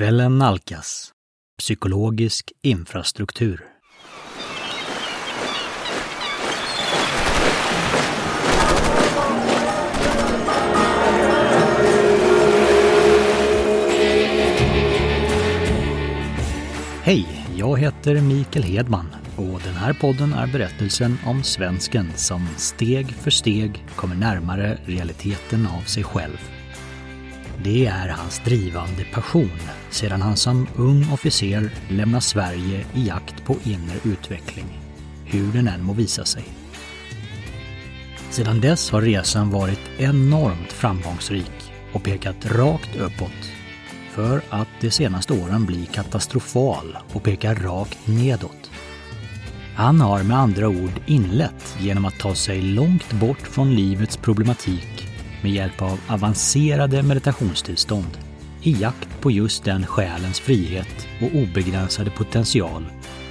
Kvällen nalkas. Psykologisk infrastruktur. Hej, jag heter Mikael Hedman och den här podden är berättelsen om svensken som steg för steg kommer närmare realiteten av sig själv. Det är hans drivande passion sedan han som ung officer lämnar Sverige i jakt på inre utveckling, hur den än må visa sig. Sedan dess har resan varit enormt framgångsrik och pekat rakt uppåt för att de senaste åren bli katastrofal och pekar rakt nedåt. Han har med andra ord inlett genom att ta sig långt bort från livets problematik med hjälp av avancerade meditationstillstånd i jakt på just den själens frihet och obegränsade potential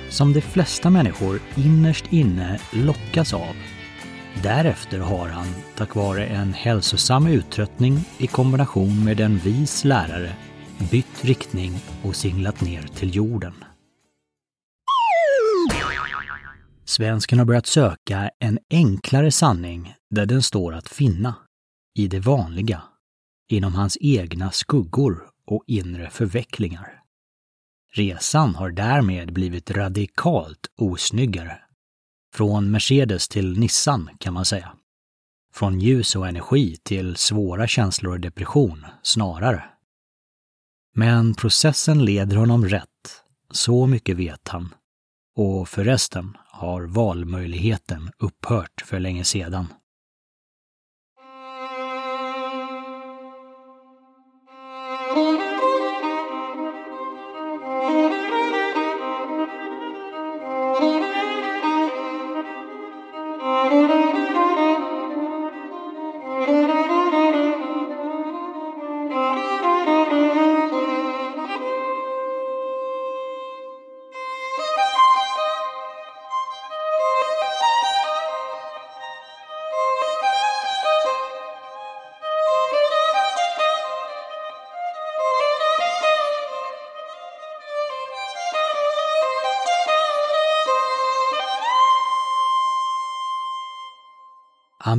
som de flesta människor innerst inne lockas av. Därefter har han, tack vare en hälsosam uttröttning i kombination med en vis lärare, bytt riktning och singlat ner till jorden. Svensken har börjat söka en enklare sanning där den står att finna, i det vanliga, inom hans egna skuggor och inre förvecklingar. Resan har därmed blivit radikalt osnyggare. Från Mercedes till Nissan kan man säga. Från ljus och energi till svåra känslor och depression, snarare. Men processen leder honom rätt, så mycket vet han. Och förresten har valmöjligheten upphört för länge sedan.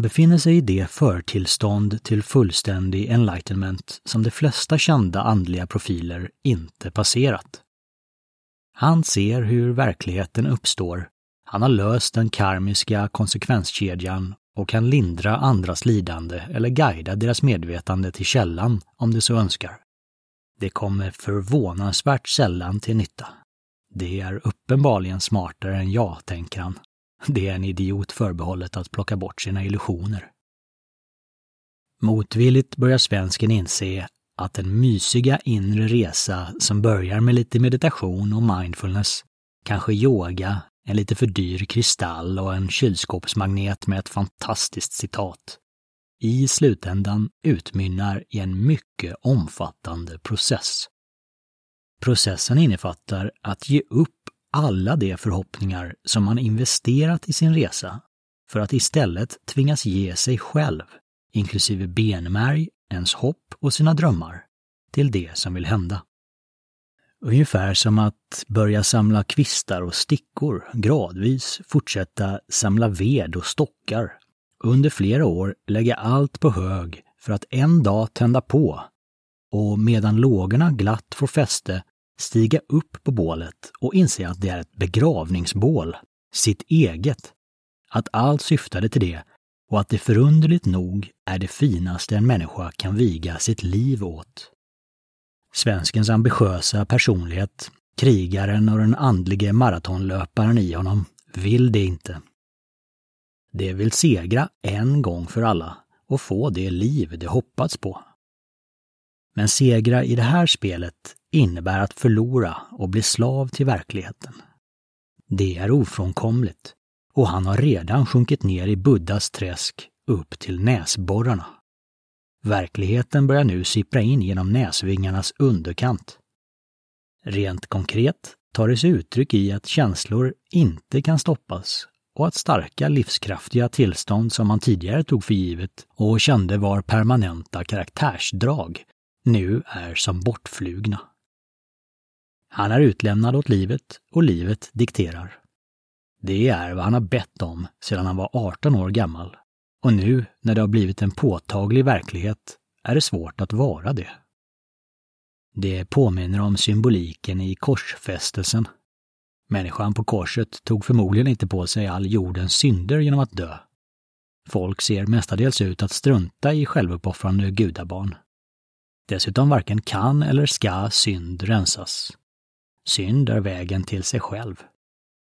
Han befinner sig i det förtillstånd till fullständig enlightenment som de flesta kända andliga profiler inte passerat. Han ser hur verkligheten uppstår, han har löst den karmiska konsekvenskedjan och kan lindra andras lidande eller guida deras medvetande till källan om de så önskar. Det kommer förvånansvärt sällan till nytta. Det är uppenbarligen smartare än jag, tänker han. Det är en idiot förbehållet att plocka bort sina illusioner. Motvilligt börjar svensken inse att den mysiga inre resa som börjar med lite meditation och mindfulness, kanske yoga, en lite för dyr kristall och en kylskåpsmagnet med ett fantastiskt citat, i slutändan utmynnar i en mycket omfattande process. Processen innefattar att ge upp alla de förhoppningar som man investerat i sin resa för att istället tvingas ge sig själv, inklusive benmärg, ens hopp och sina drömmar, till det som vill hända. Ungefär som att börja samla kvistar och stickor, gradvis fortsätta samla ved och stockar, under flera år lägga allt på hög för att en dag tända på och medan lågorna glatt får fäste stiga upp på bålet och inse att det är ett begravningsbål, sitt eget, att allt syftade till det och att det förunderligt nog är det finaste en människa kan viga sitt liv åt. Svenskens ambitiösa personlighet, krigaren och den andlige maratonlöparen i honom, vill det inte. Det vill segra en gång för alla och få det liv det hoppats på. Men segra i det här spelet innebär att förlora och bli slav till verkligheten. Det är ofrånkomligt och han har redan sjunkit ner i Buddhas träsk upp till näsborrarna. Verkligheten börjar nu sippra in genom näsvingarnas underkant. Rent konkret tar det sig uttryck i att känslor inte kan stoppas och att starka livskraftiga tillstånd som man tidigare tog för givet och kände var permanenta karaktärsdrag nu är som bortflugna. Han är utlämnad åt livet och livet dikterar. Det är vad han har bett om sedan han var 18 år gammal. Och nu, när det har blivit en påtaglig verklighet, är det svårt att vara det. Det påminner om symboliken i korsfästelsen. Människan på korset tog förmodligen inte på sig all jordens synder genom att dö. Folk ser mestadels ut att strunta i självuppoffrande gudabarn. Dessutom varken kan eller ska synd rensas. Synd är vägen till sig själv.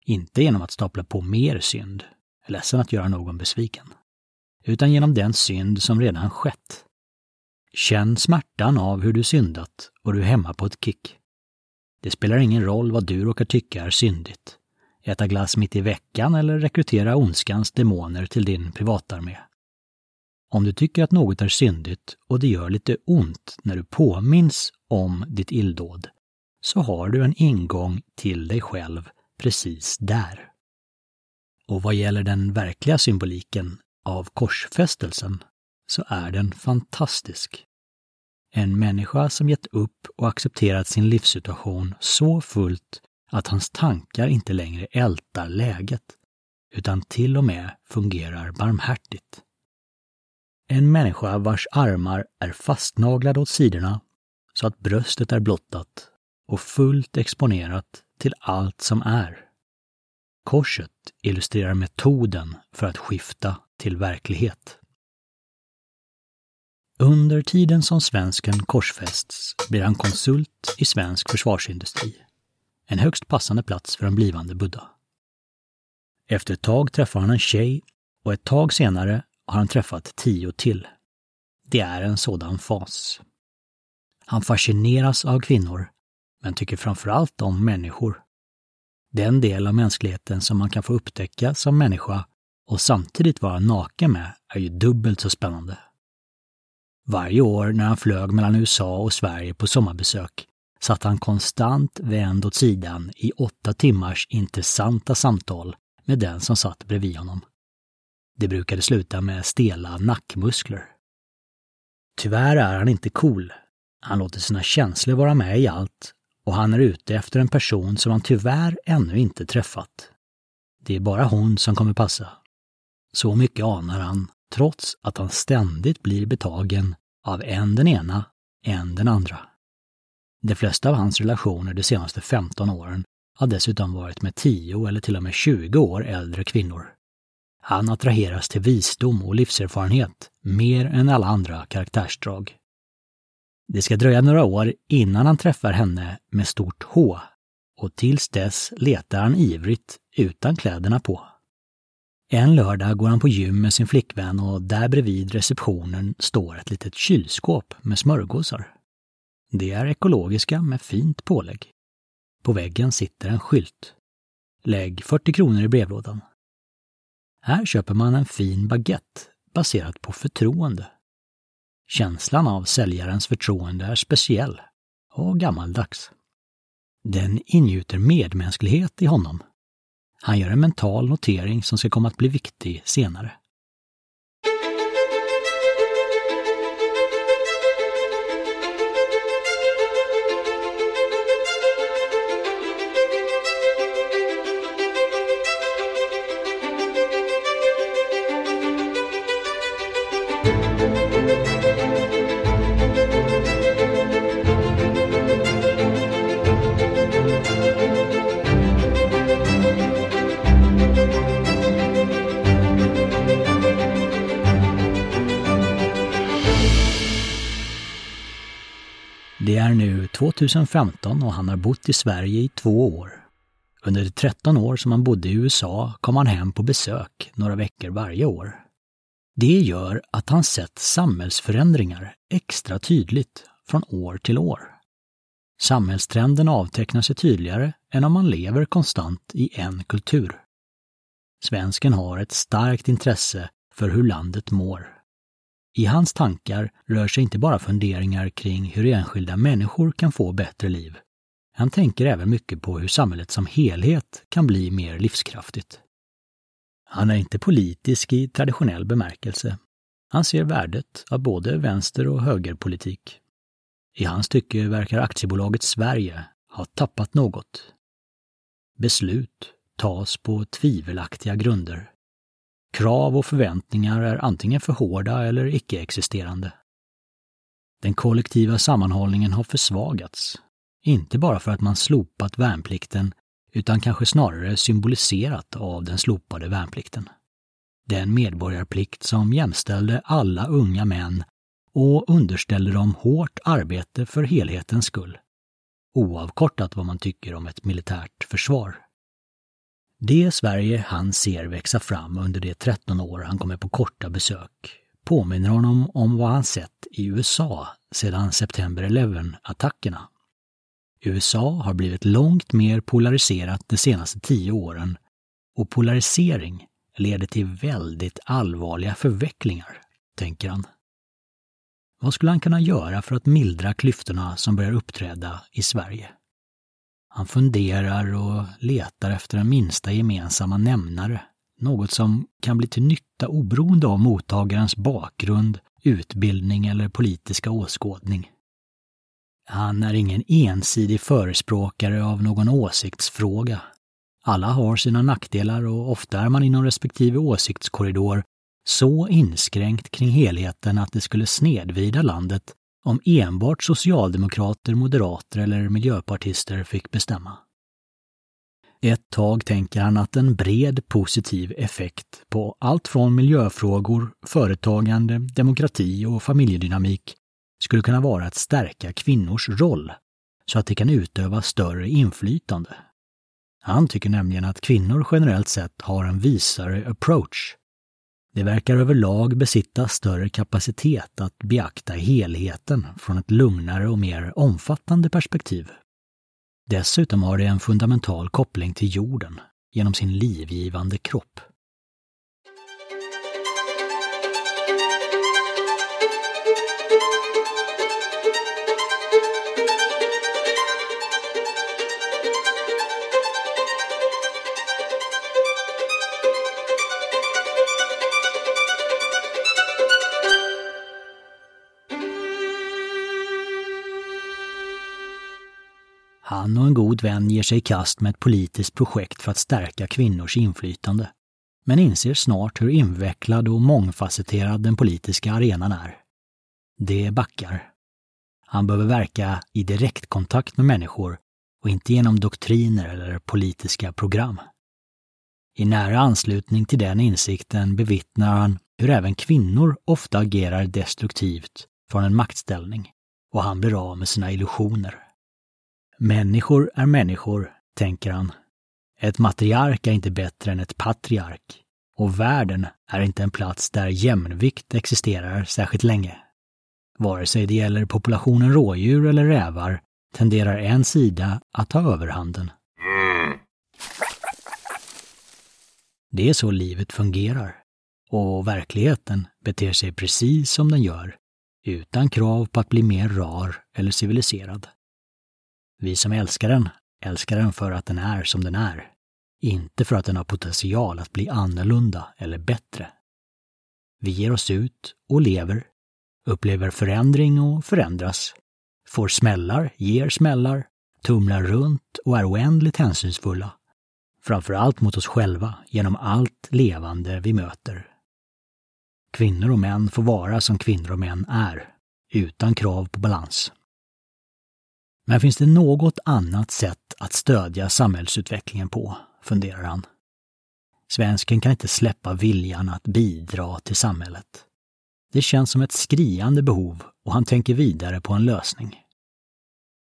Inte genom att stapla på mer synd, ledsen att göra någon besviken, utan genom den synd som redan skett. Känn smärtan av hur du syndat och du är hemma på ett kick. Det spelar ingen roll vad du råkar tycka är syndigt. Äta glass mitt i veckan eller rekrytera ondskans demoner till din privatarmé. Om du tycker att något är syndigt och det gör lite ont när du påminns om ditt illdåd, så har du en ingång till dig själv precis där. Och vad gäller den verkliga symboliken av korsfästelsen så är den fantastisk. En människa som gett upp och accepterat sin livssituation så fullt att hans tankar inte längre ältar läget, utan till och med fungerar barmhärtigt. En människa vars armar är fastnaglade åt sidorna så att bröstet är blottat och fullt exponerat till allt som är. Korset illustrerar metoden för att skifta till verklighet. Under tiden som svensken korsfästs blir han konsult i svensk försvarsindustri. En högst passande plats för en blivande Buddha. Efter ett tag träffar han en tjej och ett tag senare har han träffat tio till. Det är en sådan fas. Han fascineras av kvinnor, men tycker framförallt om människor. Den del av mänskligheten som man kan få upptäcka som människa och samtidigt vara naken med är ju dubbelt så spännande. Varje år när han flög mellan USA och Sverige på sommarbesök satt han konstant vänd åt sidan i åtta timmars intressanta samtal med den som satt bredvid honom. Det brukade sluta med stela nackmuskler. Tyvärr är han inte cool. Han låter sina känslor vara med i allt och han är ute efter en person som han tyvärr ännu inte träffat. Det är bara hon som kommer passa. Så mycket anar han, trots att han ständigt blir betagen av en den ena, en den andra. De flesta av hans relationer de senaste 15 åren har dessutom varit med 10 eller till och med 20 år äldre kvinnor. Han attraheras till visdom och livserfarenhet mer än alla andra karaktärsdrag. Det ska dröja några år innan han träffar henne med stort H och tills dess letar han ivrigt utan kläderna på. En lördag går han på gym med sin flickvän och där bredvid receptionen står ett litet kylskåp med smörgåsar. De är ekologiska med fint pålägg. På väggen sitter en skylt. Lägg 40 kronor i brevlådan. Här köper man en fin baguette baserat på förtroende. Känslan av säljarens förtroende är speciell och gammaldags. Den ingjuter medmänsklighet i honom. Han gör en mental notering som ska komma att bli viktig senare. 2015 och han har bott i Sverige i två år. Under de 13 år som han bodde i USA kom han hem på besök några veckor varje år. Det gör att han sett samhällsförändringar extra tydligt från år till år. Samhällstrenden avtecknar sig tydligare än om man lever konstant i en kultur. Svensken har ett starkt intresse för hur landet mår. I hans tankar rör sig inte bara funderingar kring hur enskilda människor kan få bättre liv. Han tänker även mycket på hur samhället som helhet kan bli mer livskraftigt. Han är inte politisk i traditionell bemärkelse. Han ser värdet av både vänster och högerpolitik. I hans tycke verkar aktiebolaget Sverige ha tappat något. Beslut tas på tvivelaktiga grunder. Krav och förväntningar är antingen för hårda eller icke-existerande. Den kollektiva sammanhållningen har försvagats, inte bara för att man slopat värnplikten utan kanske snarare symboliserat av den slopade värnplikten. Den medborgarplikt som jämställde alla unga män och underställde dem hårt arbete för helhetens skull, oavkortat vad man tycker om ett militärt försvar. Det Sverige han ser växa fram under de 13 år han kommer på korta besök påminner honom om vad han sett i USA sedan September 11-attackerna. USA har blivit långt mer polariserat de senaste tio åren och polarisering leder till väldigt allvarliga förvecklingar, tänker han. Vad skulle han kunna göra för att mildra klyftorna som börjar uppträda i Sverige? Han funderar och letar efter en minsta gemensamma nämnare, något som kan bli till nytta oberoende av mottagarens bakgrund, utbildning eller politiska åskådning. Han är ingen ensidig förespråkare av någon åsiktsfråga. Alla har sina nackdelar och ofta är man inom respektive åsiktskorridor så inskränkt kring helheten att det skulle snedvrida landet om enbart socialdemokrater, moderater eller miljöpartister fick bestämma. Ett tag tänker han att en bred positiv effekt på allt från miljöfrågor, företagande, demokrati och familjedynamik skulle kunna vara att stärka kvinnors roll så att de kan utöva större inflytande. Han tycker nämligen att kvinnor generellt sett har en visare approach. Det verkar överlag besitta större kapacitet att beakta helheten från ett lugnare och mer omfattande perspektiv. Dessutom har det en fundamental koppling till jorden genom sin livgivande kropp. Han och en god vän ger sig i kast med ett politiskt projekt för att stärka kvinnors inflytande, men inser snart hur invecklad och mångfacetterad den politiska arenan är. Det backar. Han behöver verka i direktkontakt med människor och inte genom doktriner eller politiska program. I nära anslutning till den insikten bevittnar han hur även kvinnor ofta agerar destruktivt från en maktställning och han blir av med sina illusioner. Människor är människor, tänker han. Ett matriark är inte bättre än ett patriark. Och världen är inte en plats där jämvikt existerar särskilt länge. Vare sig det gäller populationen rådjur eller rävar tenderar en sida att ta överhanden. Det är så livet fungerar. Och verkligheten beter sig precis som den gör, utan krav på att bli mer rar eller civiliserad. Vi som älskar den, älskar den för att den är som den är. Inte för att den har potential att bli annorlunda eller bättre. Vi ger oss ut och lever, upplever förändring och förändras, får smällar, ger smällar, tumlar runt och är oändligt hänsynsfulla. Framför allt mot oss själva genom allt levande vi möter. Kvinnor och män får vara som kvinnor och män är, utan krav på balans. Men finns det något annat sätt att stödja samhällsutvecklingen på, funderar han. Svensken kan inte släppa viljan att bidra till samhället. Det känns som ett skriande behov och han tänker vidare på en lösning.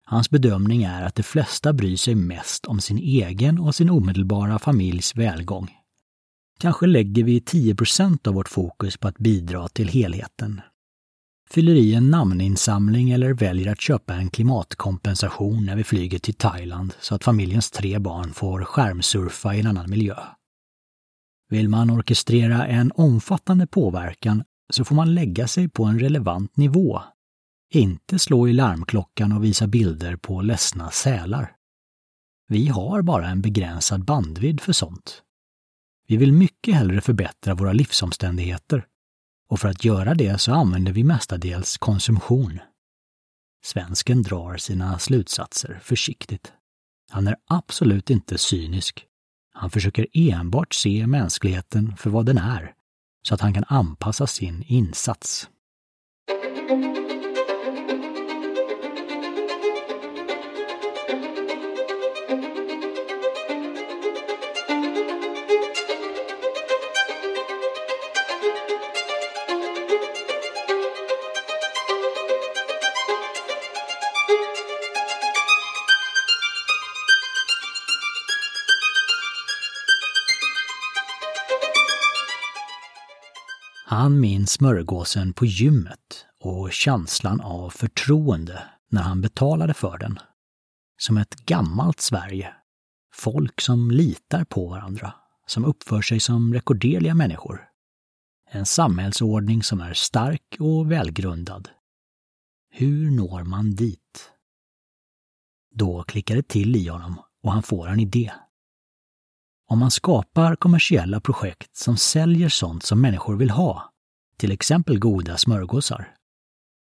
Hans bedömning är att de flesta bryr sig mest om sin egen och sin omedelbara familjs välgång. Kanske lägger vi 10% av vårt fokus på att bidra till helheten fyller i en namninsamling eller väljer att köpa en klimatkompensation när vi flyger till Thailand så att familjens tre barn får skärmsurfa i en annan miljö. Vill man orkestrera en omfattande påverkan så får man lägga sig på en relevant nivå. Inte slå i larmklockan och visa bilder på ledsna sälar. Vi har bara en begränsad bandvidd för sånt. Vi vill mycket hellre förbättra våra livsomständigheter och för att göra det så använder vi mestadels konsumtion. Svensken drar sina slutsatser försiktigt. Han är absolut inte cynisk. Han försöker enbart se mänskligheten för vad den är, så att han kan anpassa sin insats. Han minns smörgåsen på gymmet och känslan av förtroende när han betalade för den. Som ett gammalt Sverige. Folk som litar på varandra, som uppför sig som rekorderliga människor. En samhällsordning som är stark och välgrundad. Hur når man dit? Då klickar det till i honom och han får en idé. Om man skapar kommersiella projekt som säljer sånt som människor vill ha, till exempel goda smörgåsar.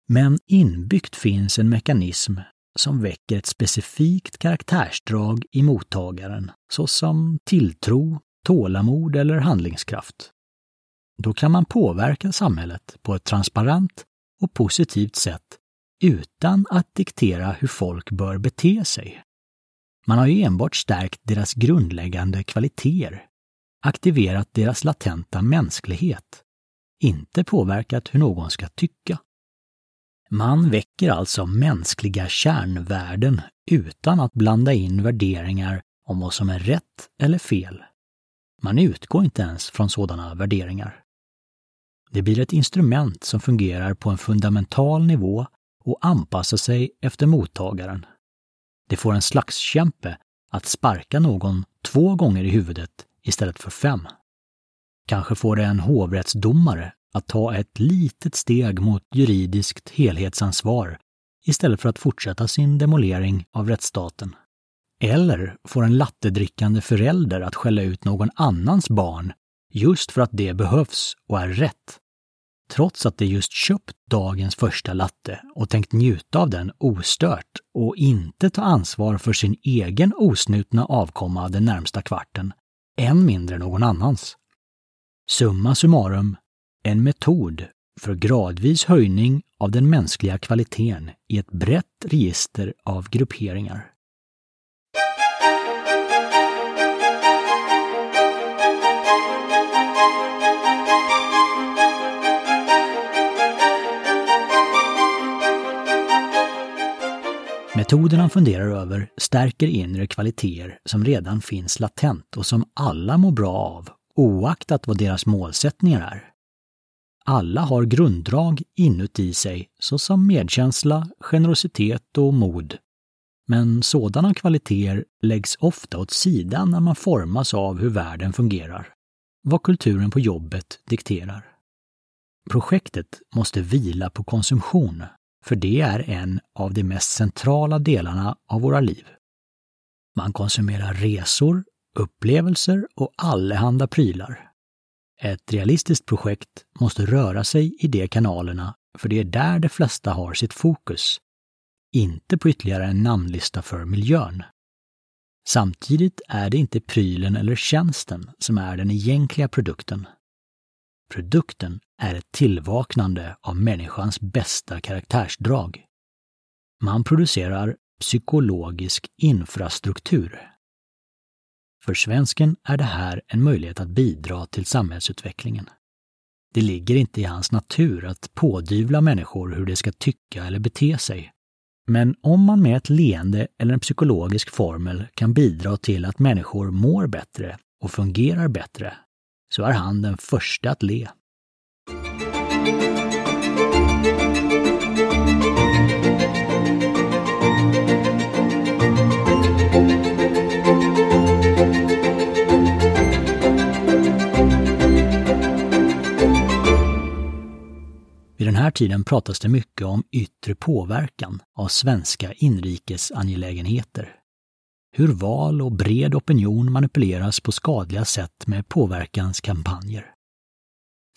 Men inbyggt finns en mekanism som väcker ett specifikt karaktärsdrag i mottagaren, såsom tilltro, tålamod eller handlingskraft. Då kan man påverka samhället på ett transparent och positivt sätt utan att diktera hur folk bör bete sig. Man har ju enbart stärkt deras grundläggande kvaliteter, aktiverat deras latenta mänsklighet, inte påverkat hur någon ska tycka. Man väcker alltså mänskliga kärnvärden utan att blanda in värderingar om vad som är rätt eller fel. Man utgår inte ens från sådana värderingar. Det blir ett instrument som fungerar på en fundamental nivå och anpassar sig efter mottagaren. Det får en slagskämpe att sparka någon två gånger i huvudet istället för fem. Kanske får det en hovrättsdomare att ta ett litet steg mot juridiskt helhetsansvar istället för att fortsätta sin demolering av rättsstaten. Eller får en lattedrickande förälder att skälla ut någon annans barn just för att det behövs och är rätt trots att de just köpt dagens första latte och tänkt njuta av den ostört och inte ta ansvar för sin egen osnutna avkomma den närmsta kvarten, än mindre någon annans. Summa summarum, en metod för gradvis höjning av den mänskliga kvaliteten i ett brett register av grupperingar. Metoden han funderar över stärker inre kvaliteter som redan finns latent och som alla mår bra av, oaktat vad deras målsättningar är. Alla har grunddrag inuti sig såsom medkänsla, generositet och mod. Men sådana kvaliteter läggs ofta åt sidan när man formas av hur världen fungerar, vad kulturen på jobbet dikterar. Projektet måste vila på konsumtion för det är en av de mest centrala delarna av våra liv. Man konsumerar resor, upplevelser och allehanda prylar. Ett realistiskt projekt måste röra sig i de kanalerna för det är där de flesta har sitt fokus, inte på ytterligare en namnlista för miljön. Samtidigt är det inte prylen eller tjänsten som är den egentliga produkten. Produkten är ett tillvaknande av människans bästa karaktärsdrag. Man producerar psykologisk infrastruktur. För svensken är det här en möjlighet att bidra till samhällsutvecklingen. Det ligger inte i hans natur att pådyvla människor hur de ska tycka eller bete sig. Men om man med ett leende eller en psykologisk formel kan bidra till att människor mår bättre och fungerar bättre, så är han den första att le. Här tiden pratas det mycket om yttre påverkan av svenska inrikesangelägenheter. Hur val och bred opinion manipuleras på skadliga sätt med påverkanskampanjer.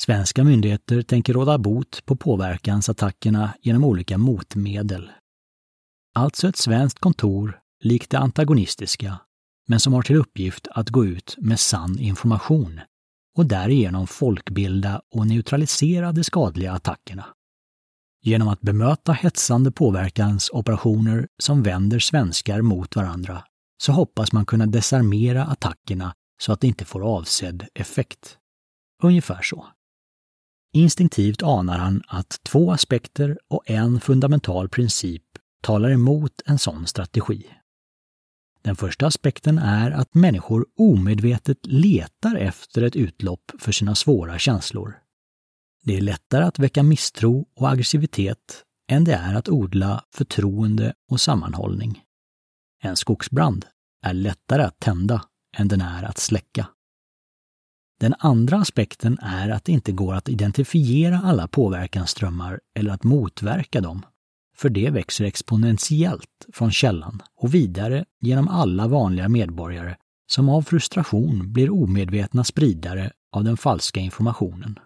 Svenska myndigheter tänker råda bot på påverkansattackerna genom olika motmedel. Alltså ett svenskt kontor likt det antagonistiska, men som har till uppgift att gå ut med sann information och därigenom folkbilda och neutralisera de skadliga attackerna. Genom att bemöta hetsande påverkansoperationer som vänder svenskar mot varandra så hoppas man kunna desarmera attackerna så att det inte får avsedd effekt. Ungefär så. Instinktivt anar han att två aspekter och en fundamental princip talar emot en sån strategi. Den första aspekten är att människor omedvetet letar efter ett utlopp för sina svåra känslor. Det är lättare att väcka misstro och aggressivitet än det är att odla förtroende och sammanhållning. En skogsbrand är lättare att tända än den är att släcka. Den andra aspekten är att det inte går att identifiera alla påverkansströmmar eller att motverka dem, för det växer exponentiellt från källan och vidare genom alla vanliga medborgare som av frustration blir omedvetna spridare av den falska informationen.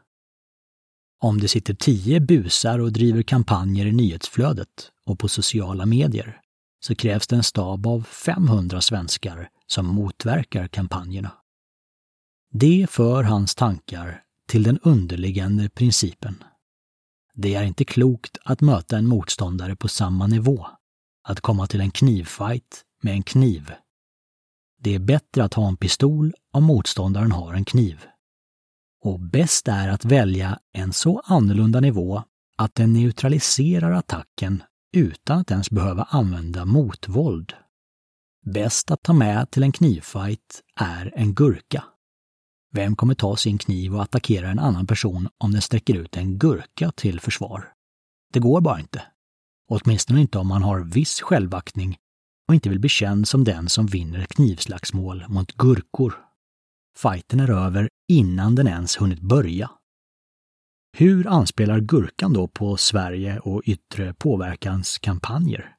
Om det sitter tio busar och driver kampanjer i nyhetsflödet och på sociala medier så krävs det en stab av 500 svenskar som motverkar kampanjerna. Det för hans tankar till den underliggande principen. Det är inte klokt att möta en motståndare på samma nivå, att komma till en knivfight med en kniv. Det är bättre att ha en pistol om motståndaren har en kniv. Och bäst är att välja en så annorlunda nivå att den neutraliserar attacken utan att ens behöva använda motvåld. Bäst att ta med till en knivfight är en gurka. Vem kommer ta sin kniv och attackera en annan person om den sträcker ut en gurka till försvar? Det går bara inte. Åtminstone inte om man har viss självaktning och inte vill bli känd som den som vinner knivslagsmål mot gurkor. Fighten är över innan den ens hunnit börja. Hur anspelar gurkan då på Sverige och yttre påverkanskampanjer?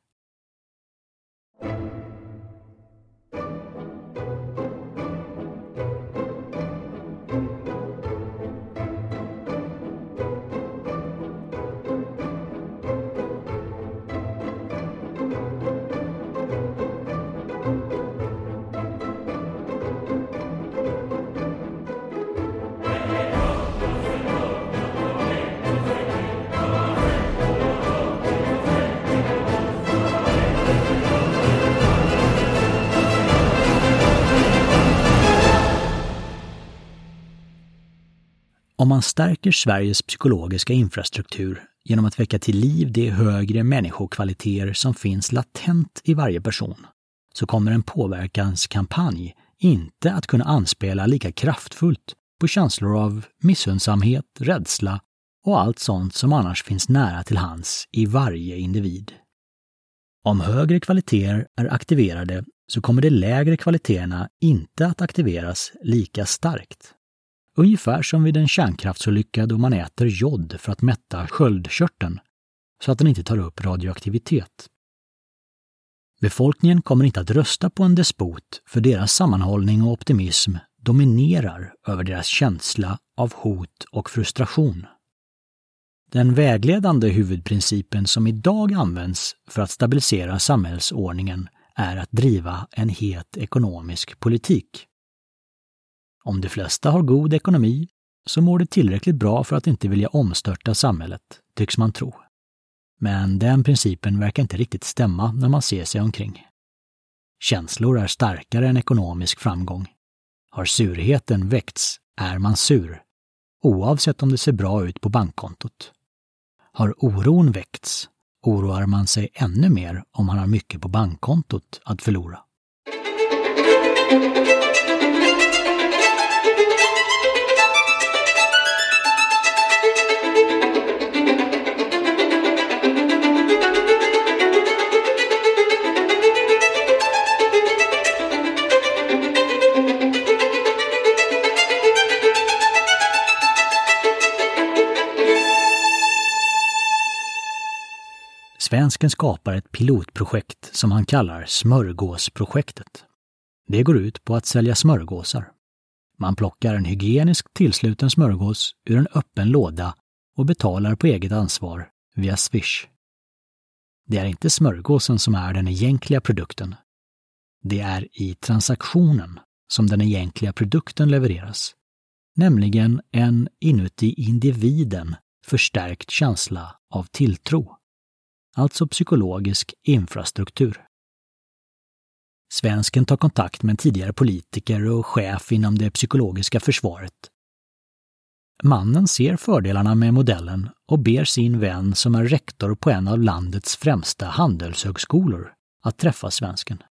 Om man stärker Sveriges psykologiska infrastruktur genom att väcka till liv de högre människokvaliteter som finns latent i varje person, så kommer en påverkanskampanj inte att kunna anspela lika kraftfullt på känslor av missundsamhet, rädsla och allt sånt som annars finns nära till hands i varje individ. Om högre kvaliteter är aktiverade så kommer de lägre kvaliteterna inte att aktiveras lika starkt. Ungefär som vid en kärnkraftsolycka då man äter jod för att mätta sköldkörteln så att den inte tar upp radioaktivitet. Befolkningen kommer inte att rösta på en despot för deras sammanhållning och optimism dominerar över deras känsla av hot och frustration. Den vägledande huvudprincipen som idag används för att stabilisera samhällsordningen är att driva en het ekonomisk politik. Om de flesta har god ekonomi så mår det tillräckligt bra för att inte vilja omstörta samhället, tycks man tro. Men den principen verkar inte riktigt stämma när man ser sig omkring. Känslor är starkare än ekonomisk framgång. Har surheten väckts är man sur, oavsett om det ser bra ut på bankkontot. Har oron väckts oroar man sig ännu mer om man har mycket på bankkontot att förlora. Svensken skapar ett pilotprojekt som han kallar Smörgåsprojektet. Det går ut på att sälja smörgåsar. Man plockar en hygieniskt tillsluten smörgås ur en öppen låda och betalar på eget ansvar via Swish. Det är inte smörgåsen som är den egentliga produkten, Det är i transaktionen som den egentliga produkten levereras, nämligen en inuti individen förstärkt känsla av tilltro, alltså psykologisk infrastruktur. Svensken tar kontakt med en tidigare politiker och chef inom det psykologiska försvaret. Mannen ser fördelarna med modellen och ber sin vän som är rektor på en av landets främsta handelshögskolor att träffa svensken.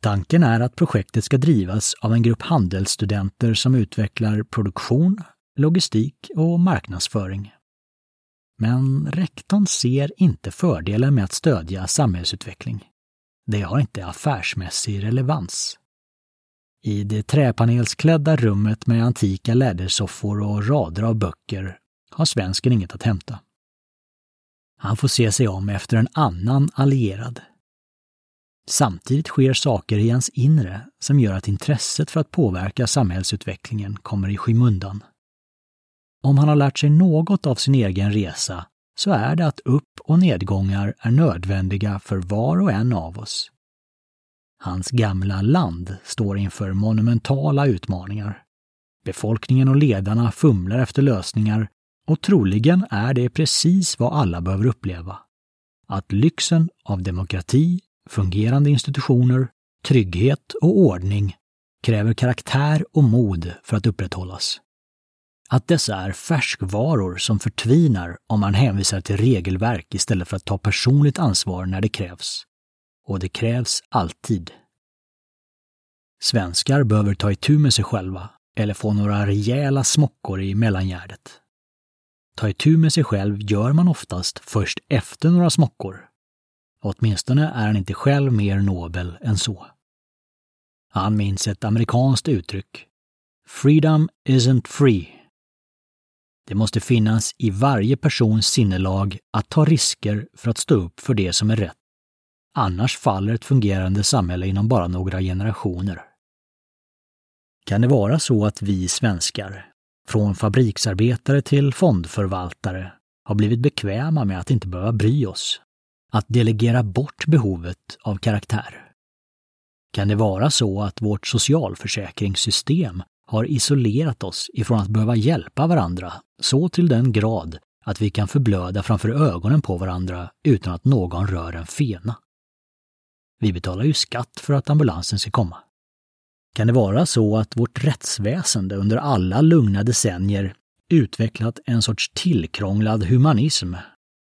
Tanken är att projektet ska drivas av en grupp handelsstudenter som utvecklar produktion, logistik och marknadsföring. Men rektorn ser inte fördelen med att stödja samhällsutveckling. Det har inte affärsmässig relevans. I det träpanelsklädda rummet med antika lädersoffor och rader av böcker har svensken inget att hämta. Han får se sig om efter en annan allierad. Samtidigt sker saker i hans inre som gör att intresset för att påverka samhällsutvecklingen kommer i skymundan. Om han har lärt sig något av sin egen resa så är det att upp och nedgångar är nödvändiga för var och en av oss. Hans gamla land står inför monumentala utmaningar. Befolkningen och ledarna fumlar efter lösningar och troligen är det precis vad alla behöver uppleva. Att lyxen av demokrati, fungerande institutioner, trygghet och ordning kräver karaktär och mod för att upprätthållas. Att dessa är färskvaror som förtvinar om man hänvisar till regelverk istället för att ta personligt ansvar när det krävs. Och det krävs alltid. Svenskar behöver ta itu med sig själva eller få några rejäla smockor i mellangärdet. Ta itu med sig själv gör man oftast först efter några smockor. Åtminstone är han inte själv mer nobel än så. Han minns ett amerikanskt uttryck. Freedom isn't free. Det måste finnas i varje persons sinnelag att ta risker för att stå upp för det som är rätt. Annars faller ett fungerande samhälle inom bara några generationer. Kan det vara så att vi svenskar, från fabriksarbetare till fondförvaltare, har blivit bekväma med att inte behöva bry oss? Att delegera bort behovet av karaktär? Kan det vara så att vårt socialförsäkringssystem har isolerat oss ifrån att behöva hjälpa varandra så till den grad att vi kan förblöda framför ögonen på varandra utan att någon rör en fena. Vi betalar ju skatt för att ambulansen ska komma. Kan det vara så att vårt rättsväsende under alla lugna decennier utvecklat en sorts tillkrånglad humanism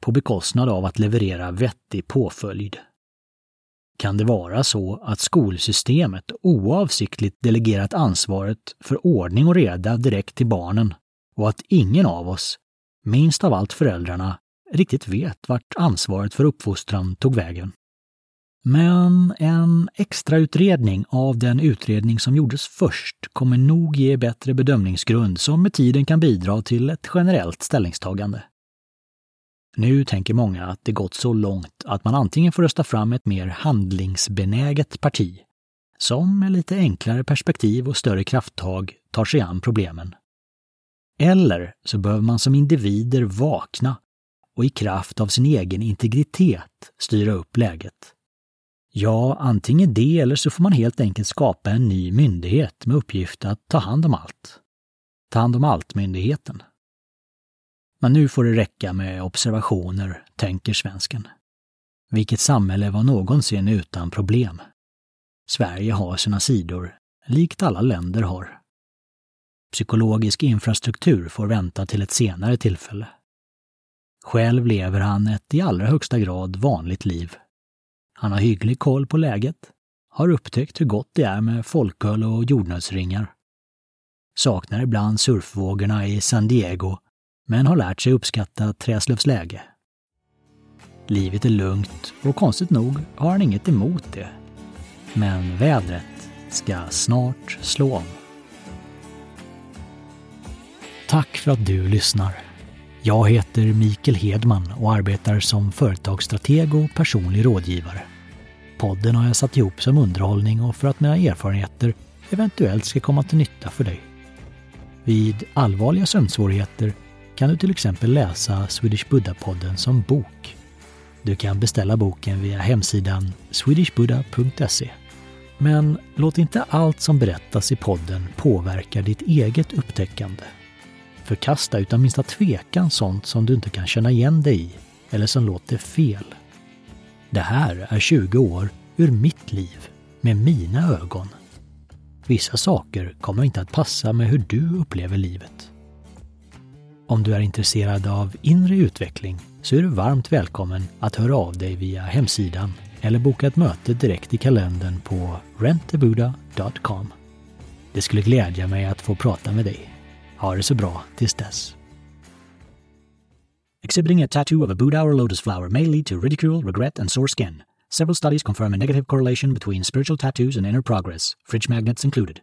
på bekostnad av att leverera vettig påföljd? Kan det vara så att skolsystemet oavsiktligt delegerat ansvaret för ordning och reda direkt till barnen och att ingen av oss, minst av allt föräldrarna, riktigt vet vart ansvaret för uppfostran tog vägen? Men en extrautredning av den utredning som gjordes först kommer nog ge bättre bedömningsgrund som med tiden kan bidra till ett generellt ställningstagande. Nu tänker många att det gått så långt att man antingen får rösta fram ett mer handlingsbenäget parti, som med lite enklare perspektiv och större krafttag tar sig an problemen. Eller så behöver man som individer vakna och i kraft av sin egen integritet styra upp läget. Ja, antingen det eller så får man helt enkelt skapa en ny myndighet med uppgift att ta hand om allt. Ta hand om allt-myndigheten. Men nu får det räcka med observationer, tänker svensken. Vilket samhälle var någonsin utan problem? Sverige har sina sidor, likt alla länder har. Psykologisk infrastruktur får vänta till ett senare tillfälle. Själv lever han ett i allra högsta grad vanligt liv. Han har hygglig koll på läget, har upptäckt hur gott det är med folköl och jordnötsringar. Saknar ibland surfvågorna i San Diego men har lärt sig uppskatta Träslövs läge. Livet är lugnt och konstigt nog har han inget emot det. Men vädret ska snart slå om. Tack för att du lyssnar. Jag heter Mikael Hedman och arbetar som företagsstrateg och personlig rådgivare. Podden har jag satt ihop som underhållning och för att mina erfarenheter eventuellt ska komma till nytta för dig. Vid allvarliga sömnsvårigheter kan du till exempel läsa Swedish Buddha-podden som bok. Du kan beställa boken via hemsidan swedishbuddha.se. Men låt inte allt som berättas i podden påverka ditt eget upptäckande. Förkasta utan minsta tvekan sånt som du inte kan känna igen dig i eller som låter fel. Det här är 20 år ur mitt liv med mina ögon. Vissa saker kommer inte att passa med hur du upplever livet. Om du är intresserad av inre utveckling så är du varmt välkommen att höra av dig via hemsidan eller boka ett möte direkt i kalendern på rentabuda.com. Det skulle glädja mig att få prata med dig. Ha det så bra tills dess. Exhibiting a tattoo of a Buddha or lotus flower may lead to ridicule, regret, and sore skin. Several studies confirm a negative correlation between spiritual tattoos and inner progress, fridge magnets included.